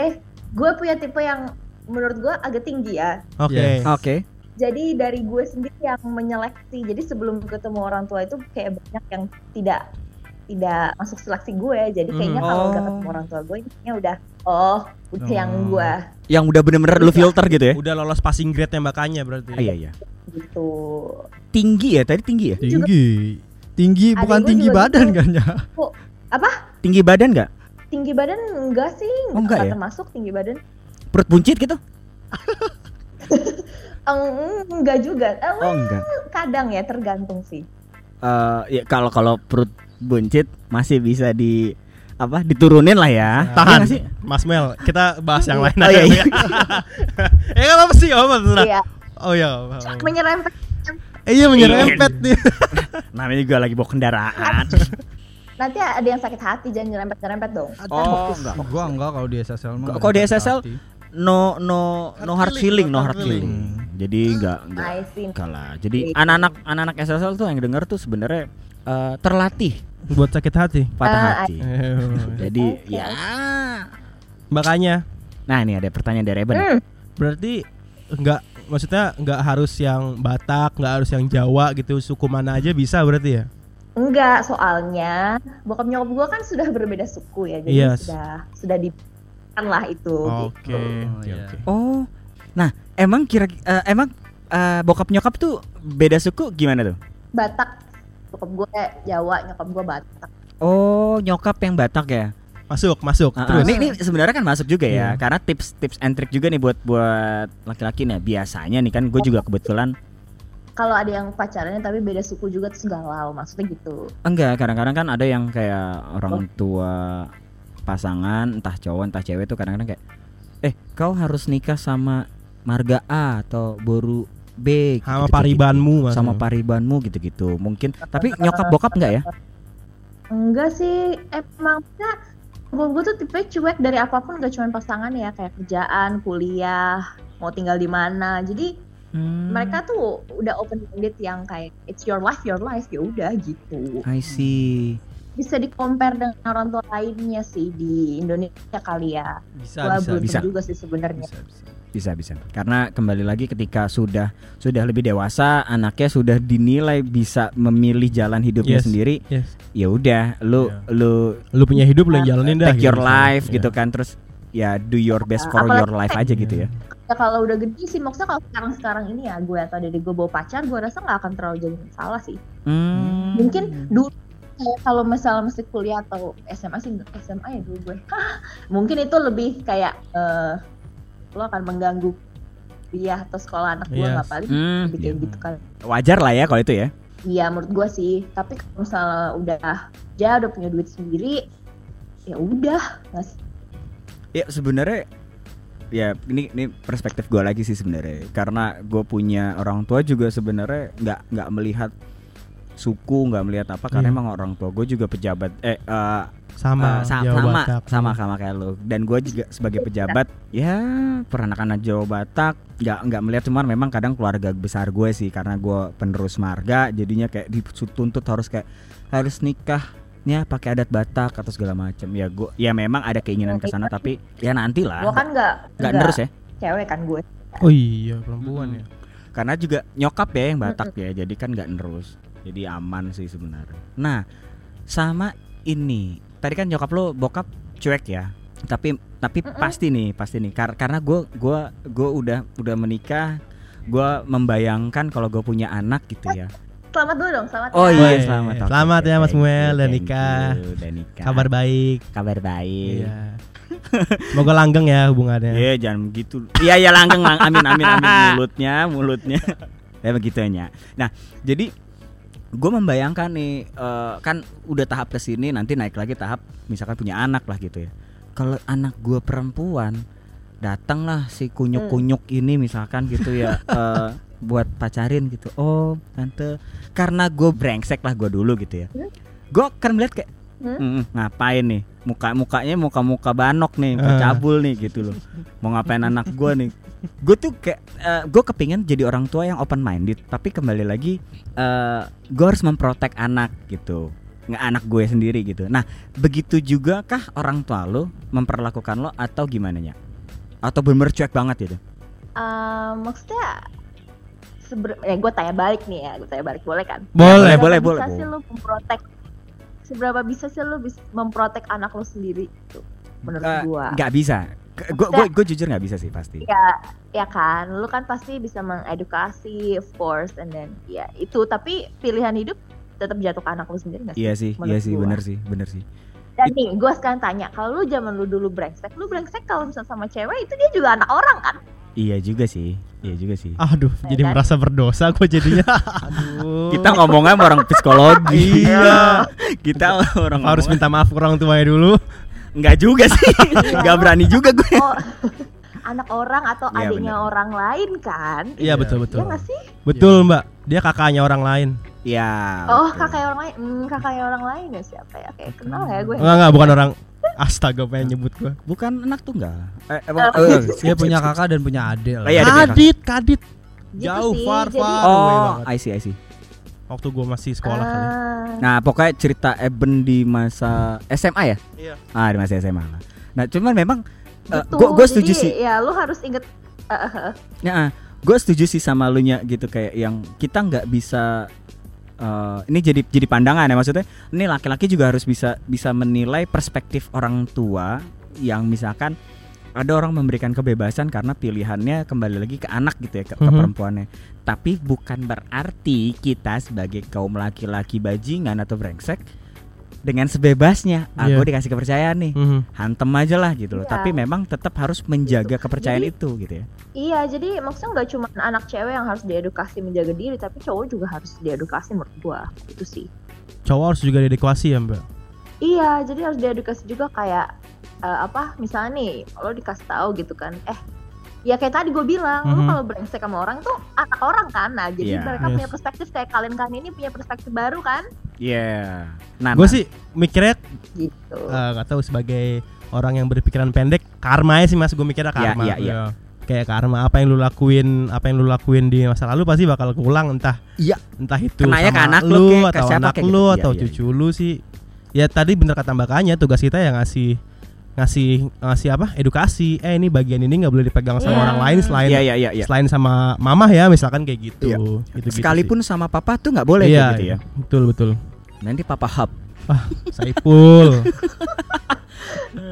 gue punya tipe yang menurut gue agak tinggi ya. Oke. Yes. oke Jadi dari gue sendiri yang menyeleksi. Jadi sebelum ketemu orang tua itu kayak banyak yang tidak tidak masuk seleksi gue. Jadi kayaknya Hmm. kalau Oh. ketemu orang tua gue ini udah oh udah yang Oh. gue yang udah bener-bener lu filter gitu ya Udah lolos passing grade-nya mbakanya berarti. Ah, iya iya gitu. tinggi ya tadi tinggi ya tinggi tinggi Adik bukan tinggi badan gitu. kan ya tinggi badan nggak Tinggi badan enggak sih? Oh, enggak ya? termasuk tinggi badan. perut buncit gitu enggak juga. Eh, oh enggak kadang ya tergantung sih. Eh, ya kalau kalau perut buncit masih bisa di apa diturunin lah ya Tahan. Iya sih Mas Mel, kita bahas yang lain Oh, aja. iya, iya. ya nggak apa-apa sih, terserah. Iya, Oh iya. apa-apa. menyerempet Eh, iya menyerempet nih. namanya juga lagi bawa kendaraan nanti ada yang sakit hati jangan nyerempet-nyerempet dong. oh enggak gua enggak kalau di SSL mah Kalau di SSL, hati. no no no hard Hard feeling no hard feeling feeling. Jadi enggak enggak I see. enggak lah jadi Gitu. anak-anak anak-anak SSL tuh yang denger tuh sebenarnya eh, terlatih Buat sakit hati. patah Ah, hati jadi Oke. ya Makanya nah ini ada pertanyaan dari Eben Hmm, berarti nggak maksudnya nggak harus yang Batak, nggak harus yang Jawa gitu, suku mana aja bisa berarti ya? enggak, soalnya bokap nyokap gua kan sudah berbeda suku ya, jadi Yes. sudah sudah di lah itu. Oke, gitu. oke, iya. oke. oh nah emang kira eh, emang eh, bokap nyokap tuh beda suku gimana tuh Batak, bokap gue Jawa, nyokap gua Batak. oh nyokap yang Batak ya Masuk, masuk. Ah. Terus. Ini, ini sebenarnya kan masuk juga ya, Iya. karena tips tips and trick juga nih buat buat laki-laki nih. Biasanya nih kan gue juga kebetulan Kalau ada yang pacarannya tapi beda suku juga terus galau, maksudnya gitu. enggak. Kadang-kadang kan ada yang kayak orang tua pasangan, entah cowok entah cewek tuh kadang-kadang kayak, eh kau harus nikah sama marga A atau boru B, sama gitu-gitu. paribanmu Mas. sama paribanmu gitu-gitu. Mungkin, tapi nyokap bokap enggak ya? Enggak sih, emang ya, gue tuh tipe cuek dari apa pun gak cuma pasangan ya, kayak kerjaan, kuliah, mau tinggal di mana. Jadi Hmm, mereka tuh udah open minded yang kayak it's your life, your life ya udah gitu. I see. Bisa di compare dengan orang tua lainnya sih di Indonesia kali ya. bisa Gua bisa belum bisa. juga sih sebenarnya. bisa bisa Bisa bisa. Karena kembali lagi ketika sudah sudah lebih dewasa, anaknya sudah dinilai bisa memilih jalan hidupnya Yes. sendiri. Yes. Ya udah, lu Iya. lu Lu punya hidup lu yang jalanin dah. take your gitu. life Iya. gitu kan terus ya do your best Nah, for apalagi- your life aja gitu ya. Ya kalau udah gede sih maksudnya kalau sekarang-sekarang ini ya gue atau dari gue bawa pacar, gue rasa nggak akan terlalu jadi masalah sih. Hmm. mungkin dulu kayak kalau misalnya masih kuliah atau SMA sih SMA ya dulu gue mungkin itu lebih kayak eh lo akan mengganggu kuliah atau sekolah anak gue Yes. nggak paling Hmm, lebih kayak iya. gitu kan wajar lah ya kalau itu ya. iya menurut gue sih tapi kalau misalnya udah ya udah punya duit sendiri ya udah sih? Ya sebenarnya ya ini ini perspektif gue lagi sih sebenarnya karena gue punya orang tua juga sebenarnya nggak nggak melihat suku nggak melihat apa karena Iya. emang orang tua gue juga pejabat eh eh, Sama, Eh, sa- Jawa sama Batak. sama sama kayak lo dan gue juga sebagai pejabat ya peranakan Jawa Batak nggak nggak melihat cuman memang kadang keluarga besar gue sih karena gue penerus marga jadinya kayak dituntut harus kayak harus nikah adatnya pakai adat Batak atau segala macam ya gua ya memang ada keinginan ke sana tapi ya nanti lah Gue kan nggak nggak terus ya cewek kan gue. Oh iya perempuan Hmm. ya. karena juga nyokap ya yang Batak ya jadi kan nggak nerus jadi aman sih sebenarnya nah sama ini tadi kan nyokap lo bokap cuek ya tapi tapi Mm-mm. pasti nih pasti nih Kar- karena gue gua gue udah udah menikah gue membayangkan kalau gue punya anak gitu ya Selamat dulu dong, selamat. oh ya. iya Woi, selamat oke, selamat ya, Mas Muel, thank nikah. udah nikah Kabar baik. kabar baik Iya. Semoga langgeng ya hubungannya. Iya jangan begitu. Iya ya langgeng lang. Amin amin amin mulutnya mulutnya. ya begitunya. Nah jadi gue membayangkan nih eh, kan udah tahap ke sini nanti naik lagi tahap misalkan punya anak lah gitu ya. Kalau anak gue perempuan datanglah si kunyuk kunyuk ini misalkan gitu ya eh, buat pacarin gitu. Oh tante karena gue brengsek lah gue dulu gitu ya. Hmm? Gue kan melihat kayak Hmm? "Mm, ngapain nih muka mukanya muka muka banok nih muka Ah. cabul nih gitu loh mau ngapain anak gue nih gue tuh kayak gue kepingin jadi orang tua yang open minded tapi kembali lagi gue harus memprotek anak gitu nggak anak gue sendiri gitu. Nah begitu juga kah orang tua lo memperlakukan lo atau gimana ya atau bener cuek banget gitu? Eh, maksudnya seber eh gue tanya balik nih ya, gue tanya balik boleh kan? Boleh. Seberapa boleh, bisa boleh, sih lu memprotek seberapa bisa sih lu bis memprotek anak lu sendiri gitu menurut Eh, gua? nggak bisa gue gue gue jujur nggak bisa sih pasti ya ya kan lu kan pasti bisa mengedukasi of course and then ya itu tapi pilihan hidup tetap jatuh ke anak lu sendiri nggak sih iya sih menurut iya sih gua. bener sih bener sih dan nih gue sekarang tanya kalau lu zaman lu dulu brengsek lu brengsek kalau misalnya sama cewek itu dia juga anak orang kan iya juga sih iya juga sih Aduh, Ya jadi kan? merasa berdosa gue jadinya. Aduh. kita ngomongnya sama orang psikologi Iya. kita orang harus minta maaf ke orang tuanya dulu. Nggak juga sih nggak berani juga gue oh anak orang atau Iya, adiknya bener. orang lain kan Iya betul Iya betul. nggak sih Betul Mbak. Dia kakaknya orang lain. ya oh betul. kakaknya orang lain hmm, kakaknya orang lain ya siapa ya kayak kenal ya gue Enggak enggak bukan orang. Astaga pengen nyebut gue. bukan anak tunggal eh, Oh. emang- eh, Dia punya kakak dan punya adik lah. Oh, iya, kakak. Kadit, kadit. Gitu Jauh sih, far jadi- far oh. I see I see Waktu gue masih sekolah kali. Ah, nah pokoknya cerita Eben di masa SMA ya Iya. ah di masa SMA nah cuman memang betul. gue setuju Jadi, sih ya lu harus inget eh, eh, eh, ya gue setuju sih sama lu nya gitu kayak yang kita nggak bisa eh, ini jadi jadi pandangan ya maksudnya ini laki-laki juga harus bisa bisa menilai perspektif orang tua yang misalkan ada orang memberikan kebebasan karena pilihannya kembali lagi ke anak gitu ya ke, ke Mhm. perempuannya tapi bukan berarti kita sebagai kaum laki-laki bajingan atau brengsek dengan sebebasnya aku dikasih kepercayaan nih Mhm. hantem aja lah gitu loh Iya. tapi memang tetap harus menjaga kepercayaan Jadi- itu gitu ya iya jadi maksudnya nggak cuma anak cewek yang harus diedukasi menjaga diri tapi cowok juga harus diedukasi menurut gua itu sih Cowok harus juga dedikasi ya Mbak. Iya, jadi harus diedukasi juga kayak eh, apa? Misalnya nih, lo dikasih tahu gitu kan, eh ya kayak tadi gue bilang, lo Mhm. kalau brengsek sama orang tuh anak orang kan, nah jadi Iya. mereka Yes. punya perspektif kayak kalian kalian ini punya perspektif baru kan, Iya. Nah, Gue nah. sih mikirnya gitu. eh, nggak tahu sebagai orang yang berpikiran pendek karma ya sih mas gue mikirnya Iya, karma iya, iya. Ya. kayak karma apa yang lu lakuin apa yang lu lakuin di masa lalu pasti bakal keulang entah Iya. entah itu Kenanya ke sama anak lu ke atau siapa anak lu gitu. Iya, atau iya, cucu lu sih ya tadi bener kata mbak Kanya tugas kita ya ngasih ngasih ngasih apa edukasi eh ini bagian ini nggak boleh dipegang sama Iya. orang lain selain Iya, iya, iya, iya. selain sama mamah ya misalkan kayak gitu Iya. Gitu-gitu sih. Sekalipun sama papa tuh nggak boleh iya, kayak gitu ya. betul betul Nanti papa hub. Saipul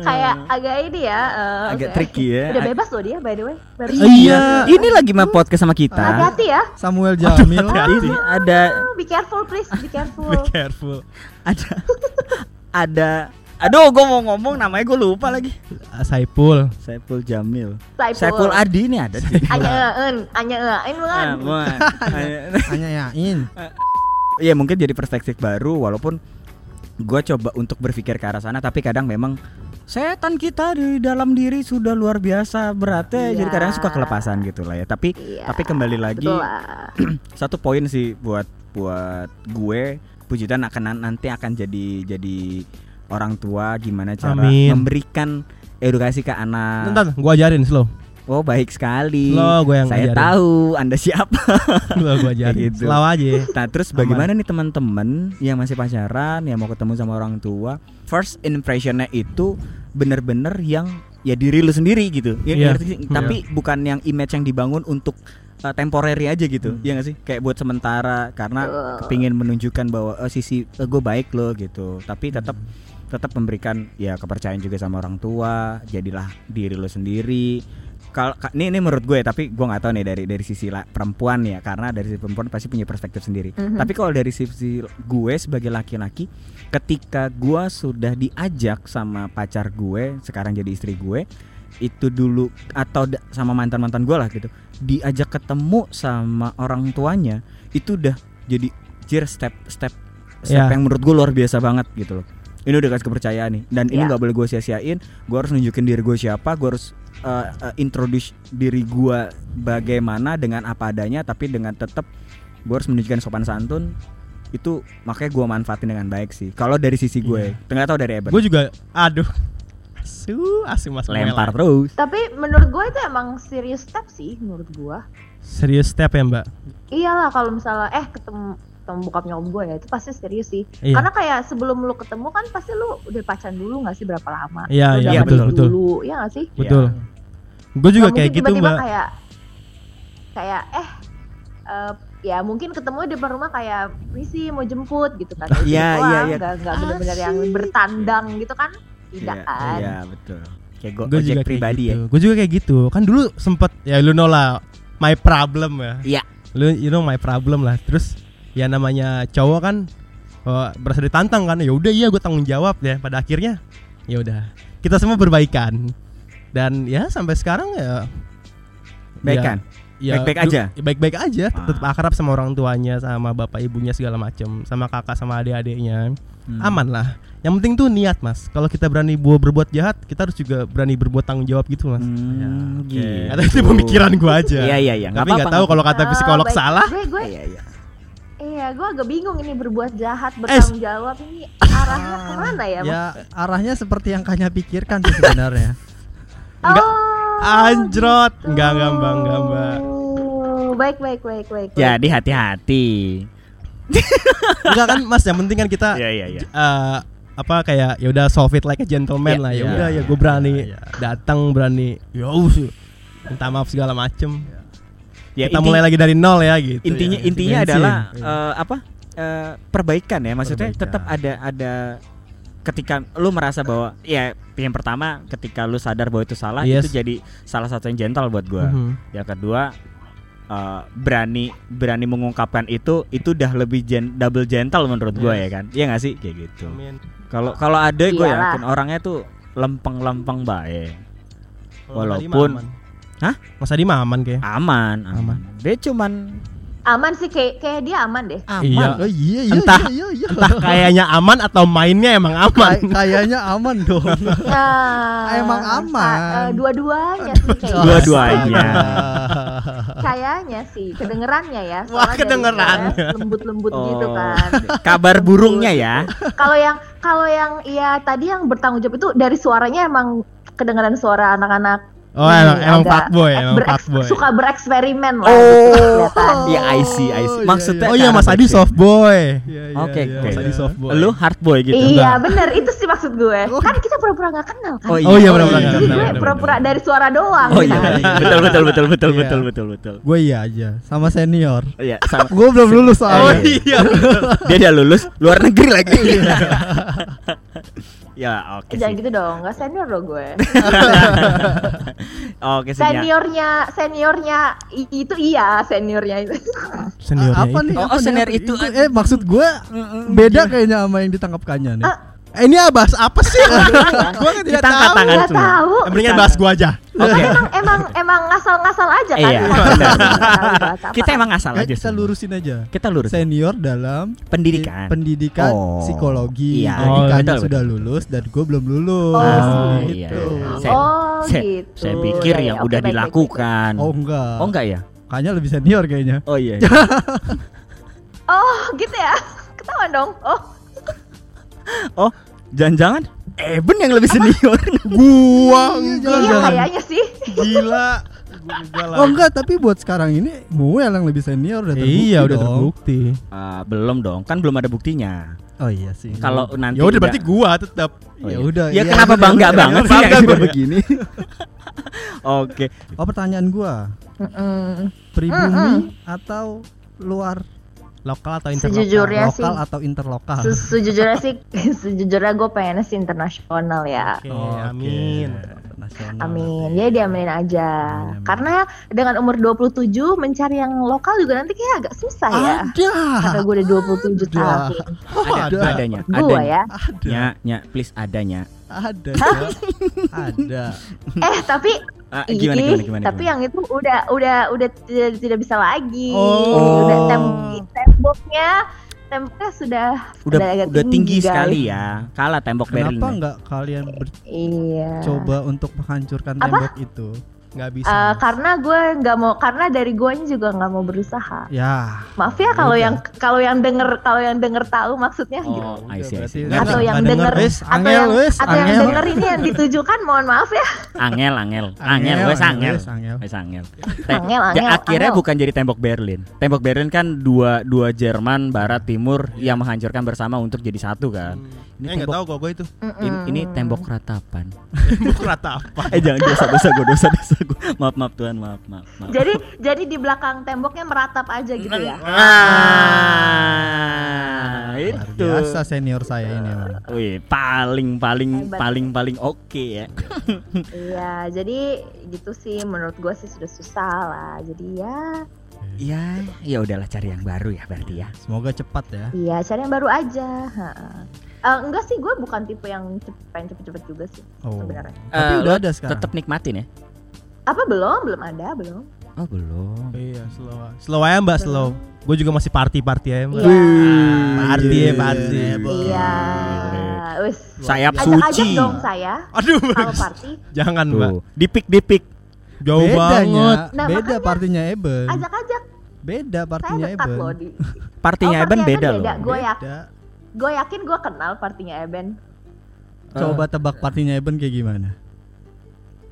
kayak agak ini ya, eh, Agak oke. tricky ya. Udah bebas loh dia by the way. Baru Iya. Ini lagi mah podcast sama kita. Hati-hati ya. Samuel Jamil. Ini ada Oh, Be careful please, be careful. be careful ada ada Aduh, gue mau ngomong namanya gue lupa lagi. Ah, Saipul Saiful Jamil. Saiful. Saiful Adi ini ada. di- Anya en, anya en Ah, bukan. yain. Iya mungkin jadi perspektif baru walaupun gue coba untuk berpikir ke arah sana tapi kadang memang setan kita di dalam diri sudah luar biasa beratnya Iya. jadi kadang suka kelepasan gitu lah ya tapi Iya, tapi kembali lagi satu poin sih buat buat gue pujitan akan nanti akan jadi jadi orang tua gimana cara Amin. memberikan edukasi ke anak Ntar gua ajarin slow Oh baik sekali. Lo gue yang Saya ajarin. tahu Anda siapa. Lo gue ajarin. Gitu. Selalu aja. Nah terus Aman. bagaimana nih teman-teman yang masih pacaran, yang mau ketemu sama orang tua, first impressionnya itu bener-bener yang ya diri lu sendiri gitu. Ya, Iya. ngerti sih? Tapi bukan yang image yang dibangun untuk uh, temporary aja gitu. Iya gak sih? Kayak buat sementara karena Betul. kepingin menunjukkan bahwa oh, sisi gue baik loh gitu. Tapi tetap tetap memberikan ya kepercayaan juga sama orang tua. Jadilah diri lu sendiri. Kalau ka- ini ini menurut gue tapi gue nggak tahu nih dari dari sisi la- perempuan ya karena dari sisi perempuan pasti punya perspektif sendiri. Mhm. Tapi kalau dari sisi gue sebagai laki-laki, ketika gue sudah diajak sama pacar gue, sekarang jadi istri gue, itu dulu atau sama mantan mantan gue lah gitu, diajak ketemu sama orang tuanya, itu udah jadi jir step step step Ya. yang menurut gue luar biasa banget gitu loh. Ini udah kasih kepercayaan nih, dan ini Ya. nggak boleh gue sia-siain. Gue harus nunjukin diri gue siapa, gue harus uh, uh, introduce diri gue bagaimana dengan apa adanya, tapi dengan tetap gue harus menunjukkan sopan santun itu makanya gue manfaatin dengan baik sih kalau dari sisi gue Iya. nggak tahu dari Eben Gue juga aduh. Su, asyik mas lempar Mela. terus Tapi menurut gue itu emang serius step sih menurut gue. Serius step ya, Mbak. Iyalah kalau misalnya eh ketemu ketemu bokap nyokap gue ya itu pasti serius sih. Iya. Karena kayak sebelum lu ketemu kan pasti lu udah pacaran dulu nggak sih berapa lama? Iya, Lu iya, udah betul, betul. dulu, ya nggak sih? Betul. Iya. Gue juga kayak gitu, tiba-tiba Mbak. kayak kayak eh eh, ya mungkin ketemu di depan rumah kayak misi mau jemput gitu kan Iya, Gitu iya, iya. nggak benar-benar yang bertandang gitu kan tidak Iya, kan iya betul kayak gue ojek juga pribadi kayak gitu. Gue juga kayak gitu. Kan dulu sempet ya lu know lah my problem ya. Iya. Lu you know my problem lah. Terus ya namanya cowok kan oh, berasa ditantang kan. Ya udah iya gue tanggung jawab ya. Pada akhirnya ya udah kita semua berbaikan. Dan ya sampai sekarang ya ya baik kan ya, Baik-baik aja? ya baik-baik aja tetap Ah. akrab sama orang tuanya sama bapak ibunya segala macem sama kakak sama adik-adiknya Hmm. aman lah yang penting tuh niat mas kalau kita berani bu- berbuat jahat kita harus juga berani berbuat tanggung jawab gitu mas Hmm, oke. gitu. atau itu pemikiran gua aja iya iya iya tapi nggak tahu kalau kata psikolog baik. salah gue gue iya iya iya gue agak bingung ini berbuat jahat bertanggung jawab. Ini arahnya ke mana ya, Ya arahnya seperti yang Kanya pikirkan sih sebenarnya. enggak. Oh, anjrot. gitu. enggak mbak enggak mbak baik baik baik baik jadi hati-hati. Enggak kan mas yang penting kan kita iya iya iya. eh, apa kayak ya udah solve it like a gentleman Iya, lah. Ya iya, udah ya iya, gue berani iya. datang berani ya minta maaf segala macem ya kita inti- mulai lagi dari nol ya gitu intinya ya. intinya Bensin. adalah Iya. eh, apa eh, perbaikan ya maksudnya Perbaikan. tetap ada ada ketika lu merasa bahwa ya yang pertama ketika lu sadar bahwa itu salah Yes. itu jadi salah satu yang gentle buat gua Mhm. yang kedua eh, berani berani mengungkapkan itu itu udah lebih gen- double gentle menurut gua Yes. ya kan iya gak sih kayak gitu kalau kalau ada gue yakin orangnya tuh lempeng-lempeng baik Walaupun-. Hah? Mas Adi mah aman kayak aman aman, Aman. dia cuman aman sih kayak kayak dia aman deh aman Iya. Oh iya iya Entah- iya iya. entah kayaknya aman atau mainnya emang aman Kay- kayaknya aman dong. Ya, Emang aman. eh, dua-duanya sih kayaknya. Dua-duanya. Kayaknya sih, kedengerannya ya. Wah, kedengerannya. suaranya Lembut-lembut Oh. gitu kan. kabar burungnya ya Kalau yang kalau yang ya tadi yang bertanggung jawab itu dari suaranya emang kedengeran suara anak-anak. Oh ini emang emang agak fuckboy ek- emang fuckboy Suka bereksperimen lah. Oh. gitu kelihatan. ya I see I see Oh, iya, maksudnya oh iya Mas Adi soft boy Iya, iya, Oke, iya. Mas Adi iya. soft boy lu hard boy gitu Iya bener itu sih maksud gue. Kan kita pura-pura gak kenal kan. oh iya, Oh iya, iya, nggak Jadi kenal, pura-pura dari suara doang. oh iya kan. betul betul betul betul Iya. betul betul betul Gue iya aja sama senior. iya sama Gue belum lulus oh soalnya. iya dia udah lulus luar negeri lagi ya oke Jangan sih gitu dong, gak senior loh gue. oke sih ya. Seniornya, seniornya itu iya seniornya itu. seniornya apa itu. nih? Oh, apa senior apa? itu. eh maksud gue beda kayaknya sama yang ditangkap Kanya nih. Eh, ini ah, bahas apa sih gua kan tidak Kita tahu tangan tahu. Eh, mendingan bahas gua aja oke Emang emang emang ngasal-ngasal aja kan. Iya, kita emang asal Kayak aja kita lurusin aja. kita lurus Senior dalam pendidikan pendidikan Oh. psikologi. Iya. Jadi Oh, betul, sudah lulus dan gue belum lulus. Oh, iya. gitu. Saya- oh saya- gitu. saya pikir Ya, ya, yang udah dilakukan Oh enggak. oh enggak ya Kanya lebih senior kayaknya. oh iya Oh gitu ya. Ketahuan dong. Oh oh jangan-jangan Eben yang lebih senior gua Iya, enggak iya kayaknya sih. gila Gua lah. Oh enggak, tapi buat sekarang ini gue yang lebih senior udah terbukti Iya udah dong. terbukti. Ah, belum dong, kan belum ada buktinya. Oh iya sih. Kalau nanti Ya udah berarti gua tetap. Oh, ya iya. udah. Ya iya, kenapa bangga banget sih bangga yang sudah begini. Oke. Oh pertanyaan gua, pribumi atau luar Lokal atau internasional? Sejujurnya sih, lokal atau interlokal? se- sejujurnya sih, sejujurnya gue pengennya sih internasional ya. Oke, Oke, amin. Nasional. Amin. Ya diaminin aja. Amin, amin. Karena dengan umur 27 mencari yang lokal juga nanti kayak agak susah ya. Ada. Karena gue udah 27 Ada. tahun. Oh, Ada, ada. adanya, Gue ya. Ada. Nya, nya, please adanya. Ada. ya. ada. Eh tapi Ah, ih, gimana, gimana, gimana, tapi gimana? yang itu udah udah udah tidak, tidak bisa lagi. Oh. Udah tem- temboknya temboknya sudah udah agak udah tinggi guys. sekali ya. Kalah tembok Berlin. Kenapa nggak kalian Iya. mencoba untuk menghancurkan Apa? tembok itu? Nggak bisa. Eh, karena gue nggak mau karena dari guanya juga nggak mau berusaha. Ya. Maaf ya kalau yang kalau yang denger kalau yang denger tahu maksudnya gitu. Oh, I see, I see. Nggak, atau yang denger denger. Wes, atau angel, yang wes, atau yang denger ini yang ditujukan mohon maaf ya. Angel, angel, angel, wes angel. wes, angel. Wes angel. Angel, ja- angel, akhirnya angel. bukan jadi tembok Berlin. Tembok Berlin kan dua dua Jerman barat timur yang menghancurkan bersama untuk jadi satu kan. Ini nggak tembok tahu kok gue itu. ini, ini tembok ratapan. Tembok rata apa? eh jangan dosa dosa gue dosa dosa gue. Maaf maaf Tuhan maaf maaf. maaf. Jadi jadi di belakang temboknya meratap aja gitu ya. Ah, Luar itu. Biasa senior saya ini emang. Wih, paling paling Hebat. paling paling oke ya. Iya, jadi gitu sih menurut gue sih sudah susah lah. Jadi ya, Ya, ya udahlah cari yang baru ya berarti ya. Semoga cepat ya. iya cari yang baru aja. Ha. Eh, enggak sih, gue bukan tipe yang pengen cepet-cepet juga sih Oh. sebenarnya. Tapi Eh, udah ada sekarang. Tetap nikmatin ya. Apa belum? Belum ada, belum. Oh, belum. Iya, slow. Slow aja Mbak, slow. Gue juga masih party-party aja Mbak. Iya. Party ya, party. Iya. Wis. Sayap Ajak-ajak suci. dong saya Aduh, kalau party. jangan Mbak. Dipik dipik. Jauh banget. Bedanya, Nah, beda makanya- partinya Eben. Ajak-ajak. Beda Saya partinya Eben. loh di. Partinya Oh, Eben beda beda. loh. Gue ya, Beda. Gue yakin gue kenal partinya Eben. Coba tebak partinya Eben kayak gimana?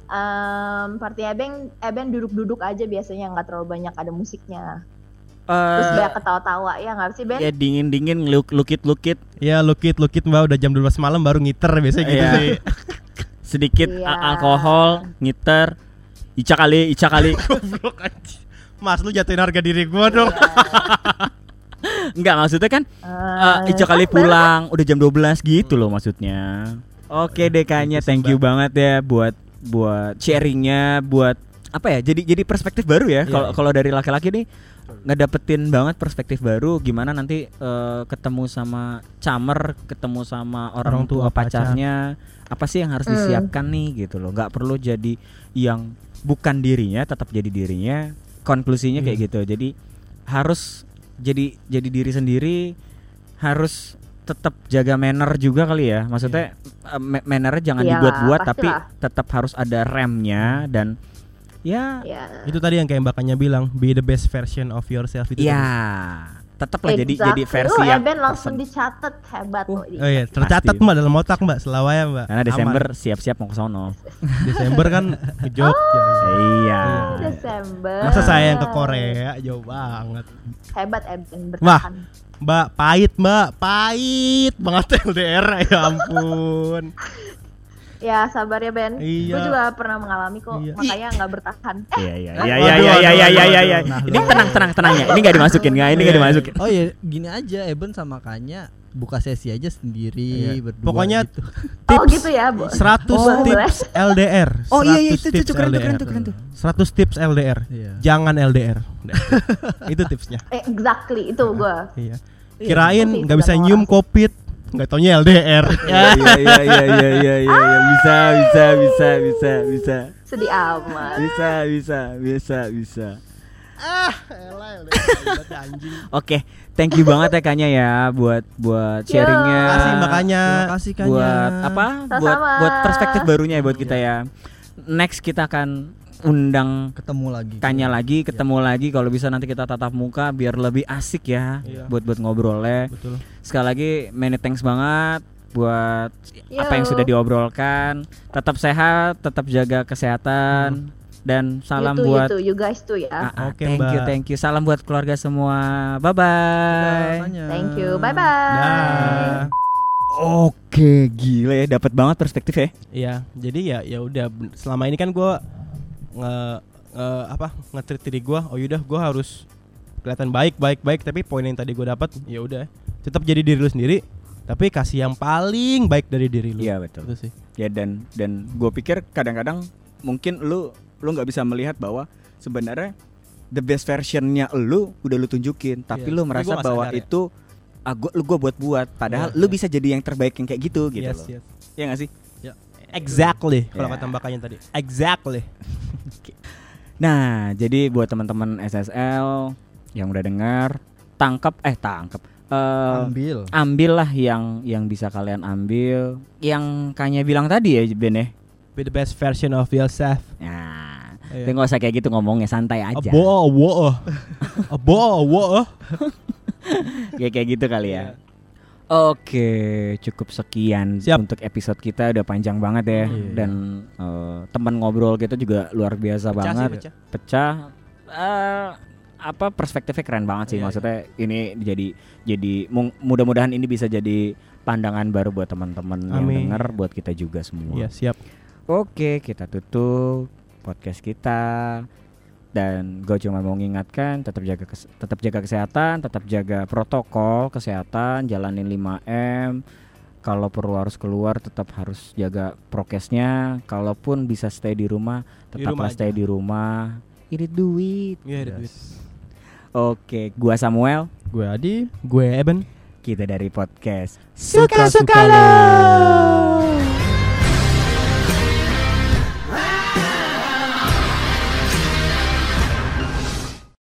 Em, party Eben, Eben duduk-duduk aja biasanya nggak terlalu banyak ada musiknya. Terus Eh, banyak ketawa-tawa ya nggak sih Ben? ya dingin dingin luk lukit lukit Ya lukit lukit Mbak udah jam 12 malam baru ngiter biasanya gitu Iya. sih. sedikit a- alkohol ngiter Ica kali, Ica kali. Goblok. Mas lu jatuhin harga diri gua dong. Enggak maksudnya kan eh, Ica kali pulang udah jam 12 gitu loh maksudnya. Oke deh kayaknya thank you banget ya buat buat sharingnya buat apa ya jadi jadi perspektif baru ya Iya, kalau iya. kalau dari laki-laki nih nggak dapetin banget perspektif baru gimana nanti eh, ketemu sama camer ketemu sama orang, Orang tua tua, pacarnya apa sih yang harus Hmm. disiapkan nih gitu loh nggak perlu jadi yang bukan dirinya tetap jadi dirinya konklusinya kayak Hmm. gitu jadi harus jadi jadi diri sendiri harus tetap jaga manner juga kali ya maksudnya eh, ma- mannernya jangan Iyalah, dibuat-buat tapi tetap harus ada remnya dan ya Ya. itu tadi yang kayak mbakanya bilang, be the best version of yourself itu. ya tadi. Tetaplah jadi Exactly. jadi versi Oh, yang Eben langsung dicatat hebat Oh, kok. Oh iya, tercatat. Mbak dalam otak Mbak, selalu ya Mbak. karena Aman. Desember siap-siap mau ke sono Desember kan ke Jogja. iya Desember. Masa saya yang ke Korea jauh banget. Hebat Eben Wah. bertahan. Mbak, pahit Mbak, pahit banget LDR ya ampun. Ya sabar ya Ben. Iya. Gue juga pernah mengalami kok. Iya. Makanya nggak bertahan. Eh, iya iya Aduh, iya iya iya iya iya iya iya. Nah, ini tenang tenang tenang ya ini nggak dimasukin nggak ini nggak Iya, dimasukin Oh ya, gini aja Eben sama Kanya buka sesi aja sendiri Iya. berdua Pokoknya gitu. oh tips gitu ya, Bu. 100 Oh, boleh. tips LDR. Oh, iya, iya, 100 itu, itu, keren tuh, keren tuh, keren tuh. 100 tips LDR. Iya. Jangan LDR. Itu tipsnya. Eh, exactly itu gue. Iya. Iya, Kirain nggak bisa nyium covid, nggak taunya LDR. iya iya iya iya iya iya iya bisa bisa bisa bisa bisa Sedih amat. bisa bisa bisa bisa ah, elah LDR anjing. Oke, thank you banget ya Kanya ya buat buat sharingnya. Terima kasih makanya. Terima kasih Kanya. Buat apa? Buat buat perspektif barunya ya buat kita ya. Next kita akan undang Ketemu lagi. Kanya lagi, ketemu lagi kalau bisa nanti kita tatap muka biar lebih asik ya Iya. buat buat ngobrolnya. Betul. Sekali lagi many thanks banget buat apa yang Yo. sudah diobrolkan. Tetap sehat, tetap jaga kesehatan. dan salam you too, buat you, too, you guys too ya. Ah, ah, Oke, thank you, thank you. Salam buat keluarga semua. Bye bye. Thank you. Bye bye. Oke, gila ya, dapat banget perspektif ya. Iya, jadi ya ya udah selama ini kan gua nge, nge- apa nge-treat diri gua, oh yaudah gua harus kelihatan baik baik baik tapi poin yang tadi gua dapat ya udah tetap jadi diri lu sendiri tapi kasih yang paling baik dari diri lu. Iya betul. Itu sih. Ya dan dan gue pikir kadang-kadang mungkin lu lu nggak bisa melihat bahwa sebenarnya the best versionnya lu udah lu tunjukin, tapi Iya, lu tapi merasa nggak bahwa ya. itu ah gua, lu gua buat buat. Padahal Iya, lu iya. bisa jadi yang terbaik yang kayak gitu gitu yes, loh. yes. Iya gak sih? Exactly kalau Ya. kata mbakanya tadi. Exactly. Nah, jadi buat teman-teman SSL yang udah dengar, tangkap eh tangkap. Eh Ambil. ambillah yang yang bisa kalian ambil. Yang kayaknya bilang tadi ya Ben ya. Be the best version of yourself. Nah, tapi nggak usah kayak gitu ngomongnya santai aja. Abo, abo, abo, abo. kayak kayak gitu kali ya. Iya. Oke, cukup sekian Siap. untuk episode kita udah panjang banget ya Iya. dan eh, teman ngobrol kita juga luar biasa Pecah sih, banget. pecah. Pecah. Eh, apa perspektifnya keren banget sih Iya, maksudnya ini jadi jadi mudah-mudahan ini bisa jadi pandangan baru buat teman-teman yang Amin. denger buat kita juga semua. Iya, siap. Oke, kita tutup podcast kita. Dan gue cuma mau mengingatkan tetap jaga kes- tetap jaga kesehatan, tetap jaga protokol kesehatan, jalanin 5M. Kalau perlu harus keluar tetap harus jaga prokesnya. Kalaupun bisa stay di rumah, Di tetaplah rumah stay aja. di rumah. Irit duit. Iya, ada duit. Oke, gua Samuel, Gue Adi. Gue Eben. kita dari podcast Suka-suka lo.